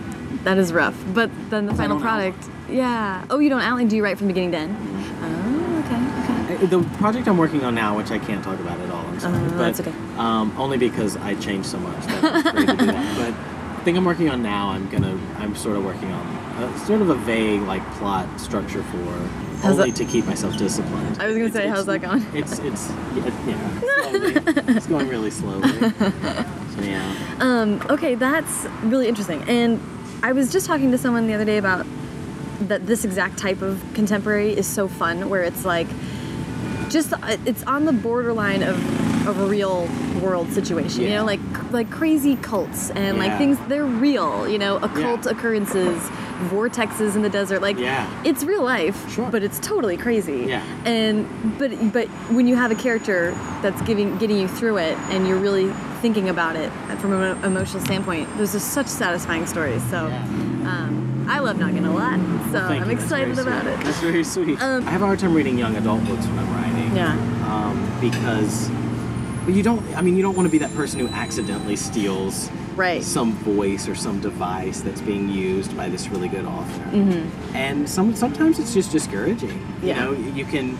that is rough. But then the final product, yeah. Oh, you don't outline? Do you write from beginning to end? Oh, okay, okay. The project I'm working on now, which I can't talk about at all, sorry, Uh, but that's okay. um, only because I changed so much that I'm afraid to do that. (laughs) But the thing I'm working on now, I'm gonna, I'm sort of working on a, sort of a vague like plot structure for, How's only that- to keep myself disciplined. I was gonna It's- say, it's- how's that going? It's it's yeah, yeah (laughs) slowly. it's going really slowly. So (laughs) yeah. Um, okay, that's really interesting. And I was just talking to someone the other day about that this exact type of contemporary is so fun, where it's like just uh, it's on the borderline of of a real world situation. You know, like like crazy cults and like things they're real. You know, occult Yeah. occurrences, vortexes in the desert. Like Yeah. it's real life, Sure. but it's totally crazy. Yeah. And but but when you have a character that's giving getting you through it, and you're really thinking about it from an emotional standpoint, those are such satisfying stories. So Yeah. um, I love Noggin a lot. So Thank I'm excited about sweet. it. That's very sweet. Um, I have a hard time reading young adult books when I'm writing. Yeah. Um, because you don't. I mean, you don't want to be that person who accidentally steals Right. some voice or some device that's being used by this really good author. Mm-hmm. And some sometimes it's just discouraging. Yeah. You know, you can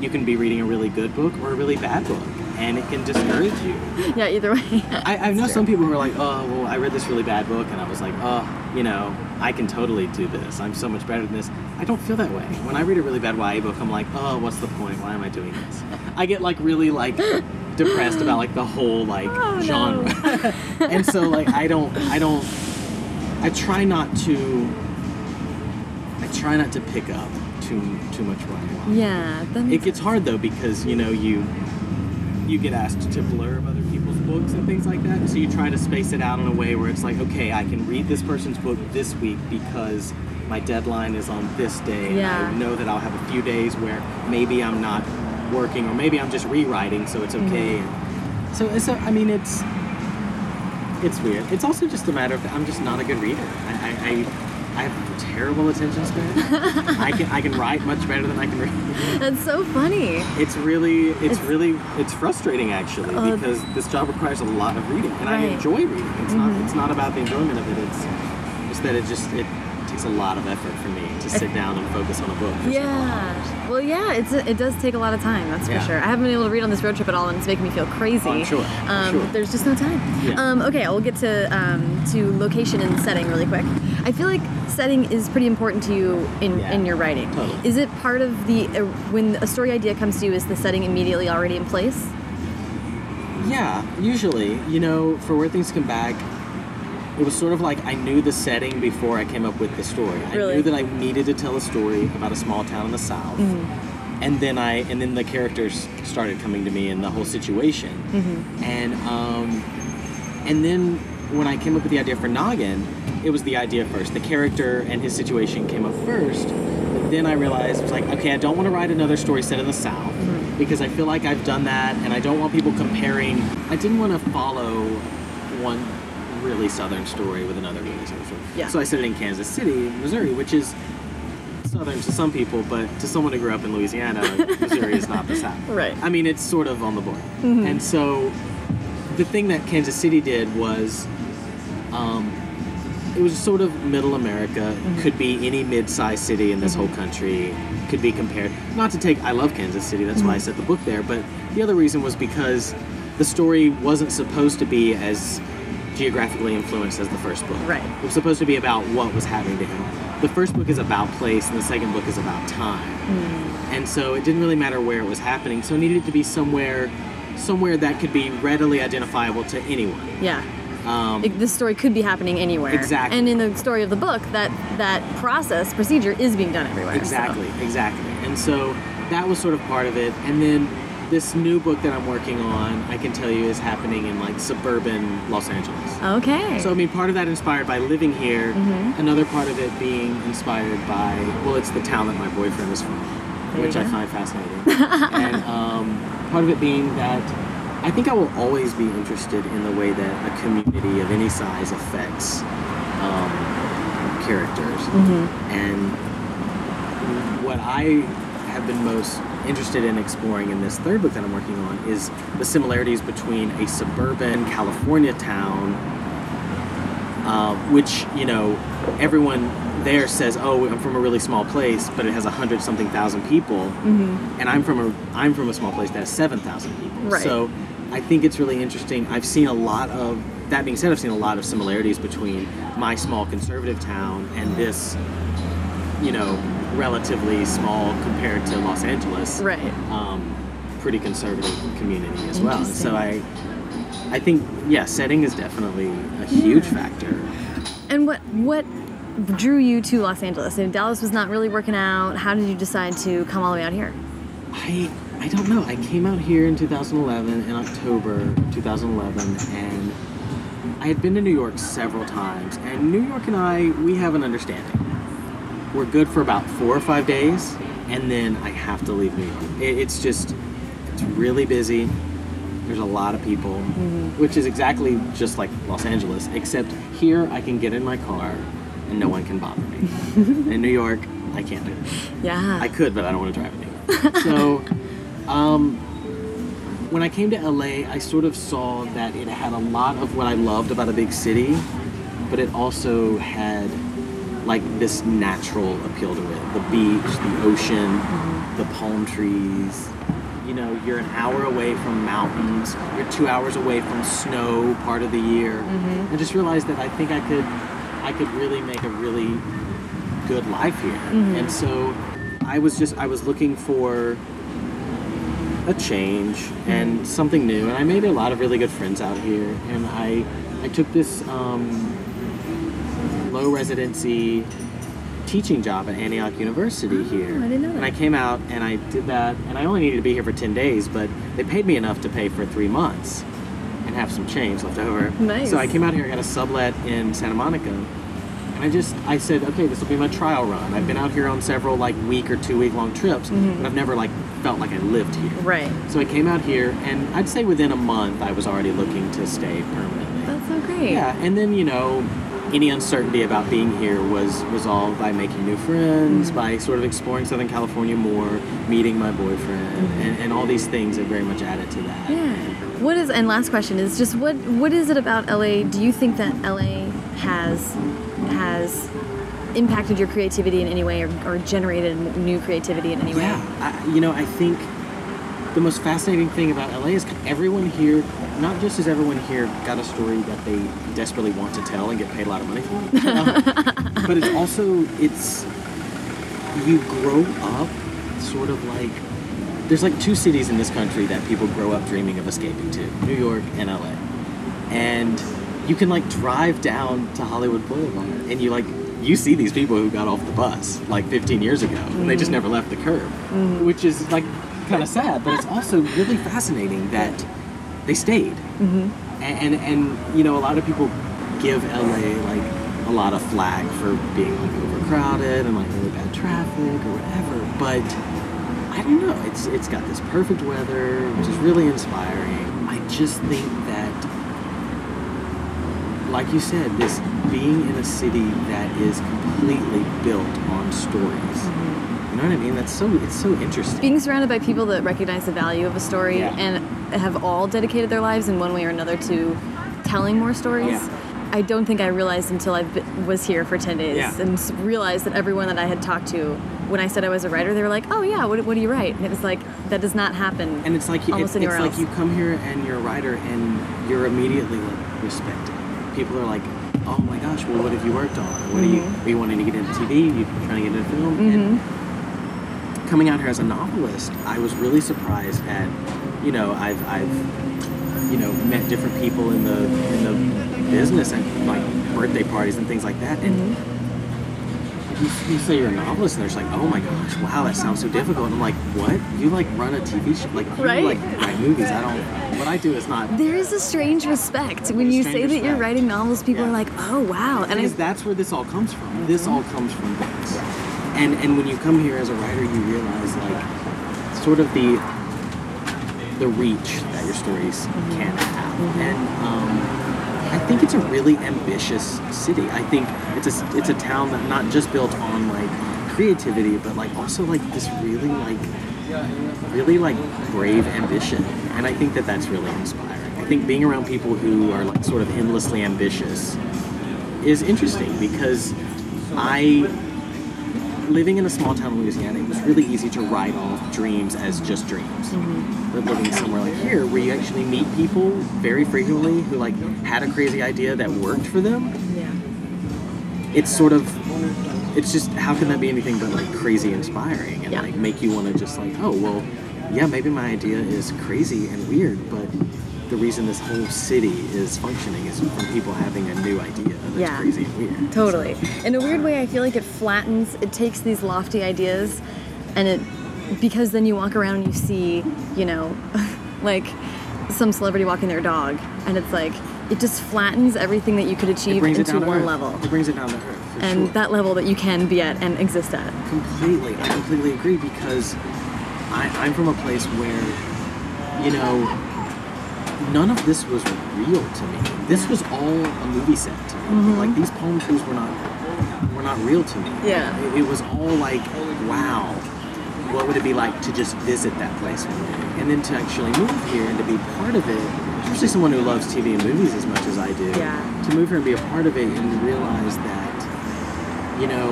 you can be reading a really good book or a really bad book, and it can discourage you. Yeah. Either way. I, I know some people who are like, oh, well, I read this really bad book, and I was like, oh, you know, I can totally do this. I'm so much better than this. I don't feel that way. When I read a really bad YA book, I'm like, oh, what's the point? Why am I doing this? I get like really like depressed about like the whole like Oh, no. genre, (laughs) and so like I don't, I don't, I try not to, I try not to pick up too too much YA. yeah. It gets hard though because you know you you get asked to blurb other people's books and things like that. So you try to space it out in a way where it's like, okay, I can read this person's book this week because my deadline is on this day. and Yeah. I know that I'll have a few days where maybe I'm not working or maybe I'm just rewriting, so it's okay. Mm-hmm. So it's, a, I mean, it's it's weird. It's also just a matter of I'm just not a good reader. I, I, I, I have terrible attention span. I can I can write much better than I can read. (laughs) That's so funny. It's really it's, It's- really it's frustrating actually Uh, because this job requires a lot of reading and I enjoy reading. It's not it's not about the enjoyment of it. It's it's that it just it takes a lot of effort for me to sit down and focus on a book. for several hours. Yeah. Well, yeah, it's it does take a lot of time. That's Yeah. for sure. I haven't been able to read on this road trip at all, and it's making me feel crazy. Oh, I'm sure. Um, sure. There's just no time. Yeah. Um, okay, we'll get to um, to location and setting really quick. I feel like setting is pretty important to you in, Yeah. in your writing. Totally. Is it part of the uh, when a story idea comes to you? Is the setting immediately already in place? Yeah, usually, you know, for where things come back, it was sort of like I knew the setting before I came up with the story. I Really? knew that I needed to tell a story about a small town in the south. Mm-hmm. And then I and then the characters started coming to me and the whole situation. Mm-hmm. And um and then when I came up with the idea for Noggin, it was the idea first. The character and his situation came up first. But then I realized it was like, okay, I don't want to write another story set in the South mm-hmm. because I feel like I've done that and I don't want people comparing. I didn't want to follow one really Southern story with another really Southern story. Yeah. So I set it in Kansas City, Missouri, which is Southern to some people, but to someone who grew up in Louisiana, (laughs) Missouri is not the South. Right. I mean, it's sort of on the border. Mm-hmm. And so the thing that Kansas City did was um, it was sort of middle America, mm-hmm. could be any mid-sized city in this whole mm-hmm. country, could be compared. Not to take, I love Kansas City, that's why I set the book there, but the other reason was because the story wasn't supposed to be as geographically influenced as the first book. Right. It was supposed to be about what was happening to him. The first book is about place, and the second book is about time. And so it didn't really matter where it was happening, so it needed to be somewhere somewhere that could be readily identifiable to anyone. Yeah. Um, It- this story could be happening anywhere. Exactly. And in the story of the book, that that process procedure is being done everywhere. so- Exactly, exactly. And so that was sort of part of it. And then this new book that I'm working on, I can tell you, is happening in like suburban Los Angeles. Okay. So I mean, part of that inspired by living here. Mm-hmm. Another part of it being inspired by well, it's the town that my boyfriend is from, There which I find fascinating. (laughs) and um, part of it being that I think I will always be interested in the way that a community of any size affects um, characters. Mm-hmm. And what I have been most interested in exploring in this third book that I'm working on is the similarities between a suburban California town, uh, which, you know, everyone there says, "Oh, I'm from a really small place," but it has a hundred something thousand people, and I'm from a I'm from a small place that has seven thousand people. Right. So, I think it's really interesting. I've seen a lot of that being said, I've seen a lot of similarities between my small conservative town and this, you know, relatively small compared to Los Angeles, Right. um, pretty conservative community as well. So I, I think yeah, setting is definitely a huge factor. And what what drew you to Los Angeles? If Dallas was not really working out, how did you decide to come all the way out here? I I don't know. I came out here in 2011 in October 2011 and I had been to New York several times and New York and I we have an understanding. We're good for about 4 or 5 days and then I have to leave New York. It, it's just it's really busy. There's a lot of people, which is exactly just like Los Angeles, except here I can get in my car and no one can bother me. (laughs) in New York, I can't do it. Yeah. I could, but I don't want to drive anymore. (laughs) so, um, when I came to LA, I sort of saw that it had a lot of what I loved about a big city, but it also had like this natural appeal to it. The beach, the ocean, mm-hmm. the palm trees. You know, you're an hour away from mountains, you're two hours away from snow part of the year. Mm-hmm. I just realized that I think I could I could really make a really good life here. Mm-hmm. And so I was just I was looking for a change and something new. And I made a lot of really good friends out here. And I I took this um, low residency teaching job at Antioch University here. Oh, I didn't know And I came out and I did that, and I only needed to be here for 10 days, but they paid me enough to pay for three months and have some change left over. Nice. So I came out here, I got a sublet in Santa Monica, and I just, I said, okay, this will be my trial run. I've been out here on several like week or two week long trips, Mm-hmm. but I've never like felt like I lived here. Right. So I came out here, and I'd say within a month, I was already looking to stay permanently. That's so great. Yeah, and then you know, any uncertainty about being here was resolved by making new friends, mm-hmm. by sort of exploring Southern California more, meeting my boyfriend, mm-hmm. and, and all these things have very much added to that. Yeah. What is and last question is just what what is it about LA? Do you think that LA has has impacted your creativity in any way or, or generated new creativity in any way? Yeah, I, you know, I think the most fascinating thing about LA is everyone here, not just has everyone here got a story that they desperately want to tell and get paid a lot of money for, um, (laughs) but it's also it's you grow up sort of like there's like two cities in this country that people grow up dreaming of escaping to New York and LA. And you can like drive down to Hollywood Boulevard and you like you see these people who got off the bus like 15 years ago and they just never left the curb, which is like kind of sad, but it's also really fascinating that they stayed. Mm-hmm. And, and and you know a lot of people give LA like a lot of flack for being like overcrowded and like really bad traffic or whatever, but I don't know. It's it's got this perfect weather, which is really inspiring. I just think that, like you said, this being in a city that is completely built on stories. Mm-hmm. You know what I mean? That's so it's so interesting. Being surrounded by people that recognize the value of a story Yeah. and have all dedicated their lives in one way or another to telling more stories. Yeah. I don't think I realized until I was here for 10 days Yeah. and realized that everyone that I had talked to, when I said I was a writer, they were like, oh yeah, what, what do you write? And it was like, that does not happen. and it's like you- almost it's, it's anywhere like you come here and you're a writer and you're immediately like respected. People are like, oh my gosh, well, what have you worked on? What are you mm-hmm. are you wanting to get into TV? Are you trying to get into film? And mm-hmm. Coming out here as a novelist, I was really surprised at, you know, I've I've you know met different people in the in the business and like birthday parties and things like that, and. You, you say you're a novelist, and they're just like, "Oh my gosh, wow, that sounds so difficult." And I'm like, "What? You like run a TV show? Like you Right. like write movies? I don't. What I do is not." There is a strange respect when you say that you're writing novels. People Yeah. are like, "Oh wow!" And I, that's where this all comes from. This all comes from books. And and when you come here as a writer, you realize like sort of the the reach that your stories can have. And um, I think it's a really ambitious city. I think it's a it's a town that not just built on like creativity, but like also like this really like really like brave ambition. And I think that that's really inspiring. I think being around people who are like sort of endlessly ambitious is interesting because I living in a small town in Louisiana, it was really easy to write off dreams as just dreams. Mm-hmm. But living somewhere like here, where you actually meet people very frequently who like had a crazy idea that worked for them, yeah. it's sort of it's just how can that be anything but like crazy inspiring and Yeah. like make you want to just like oh well yeah maybe my idea is crazy and weird but the reason this whole city is functioning is from people having a new idea Yeah. crazy and weird Totally. In a weird way, I feel like it flattens, it takes these lofty ideas and it, because then you walk around and you see, you know, (laughs) like some celebrity walking their dog and it's like, it just flattens everything that you could it achieve brings it into one earth. level. it brings it down to earth And sure. that level that you can be at and exist at. completely i completely agree because I, i'm from a place where you know none of this was real to me this was all a movie set to me mm-hmm. like these palm trees were not were not real to me Yeah. it, it was all like wow what would it be like to just visit that place and then to actually move here and to be part of it especially someone who loves tv and movies as much as i do Yeah. to move here and be a part of it and realize that you know,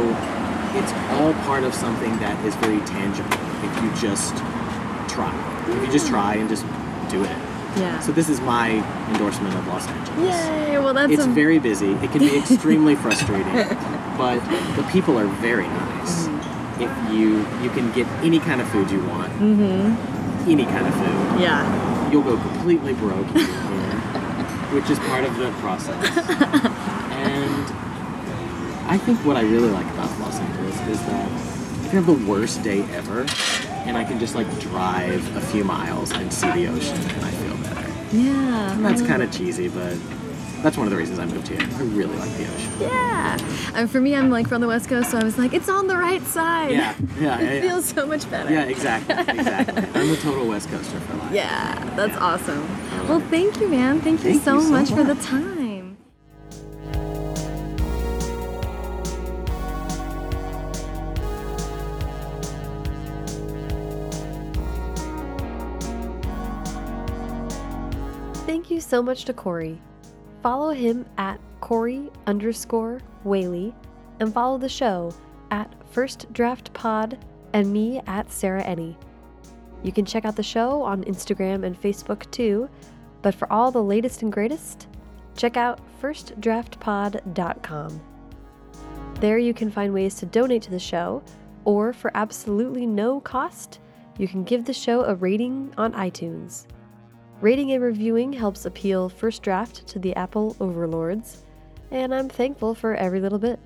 it's all part of something that is very tangible if you just try. If you just mm. try and just do it. Yeah. So this is my endorsement of Los Angeles. Yay! Well, that's It's very busy. It can be (laughs) extremely frustrating, but the people are very nice. Mm-hmm. If you you can get any kind of food you want, mm-hmm. any kind of food, yeah. you'll go completely broke here, which is part of the process. (laughs) and I think what I really like about Los Angeles is that I can have the worst day ever, and I can just like drive a few miles and see the ocean, and I. Yeah. And that's kind of cheesy, but that's one of the reasons I moved here. I really like the ocean. Yeah. And for me, I'm like from the West Coast, so I was like, it's on the right side. Yeah, yeah, yeah. (laughs) it yeah. feels so much better. Yeah, exactly, exactly. (laughs) I'm a total West Coaster for life. Yeah, that's awesome. Well, thank you, man. Thank you Thank so you so much for the time. So much to Corey. Follow him at Corey underscore Whaley and follow the show at First Draft Pod and me at Sarah Enni. You can check out the show on Instagram and Facebook too, but for all the latest and greatest, check out firstdraftpod.com. There you can find ways to donate to the show, or for absolutely no cost, you can give the show a rating on iTunes. Rating and reviewing helps appeal First Draft to the Apple overlords, and I'm thankful for every little bit.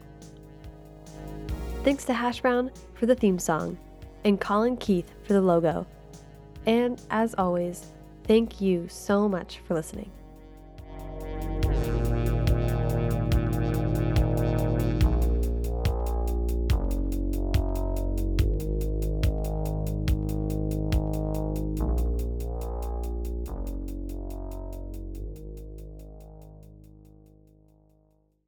Thanks to Hash Brown for the theme song, and Colin Keith for the logo. And as always, thank you so much for listening.